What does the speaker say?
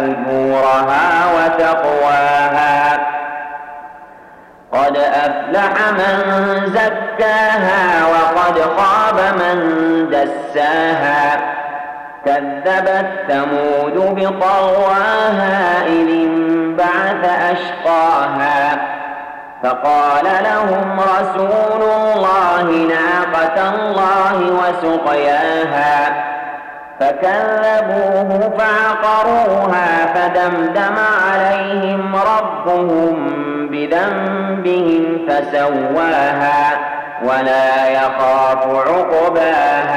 فجورها وتقواها. قد أفلح من زكاها وقد خاب من دساها. كذبت ثمود بطغواها إذ انبعث أشقاها. فقال لهم رسول الله ناقة الله وسقياها. فكذبوه فعقروها فدمدم عليهم ربهم بذنبهم فسواها ولا يخاف عقباها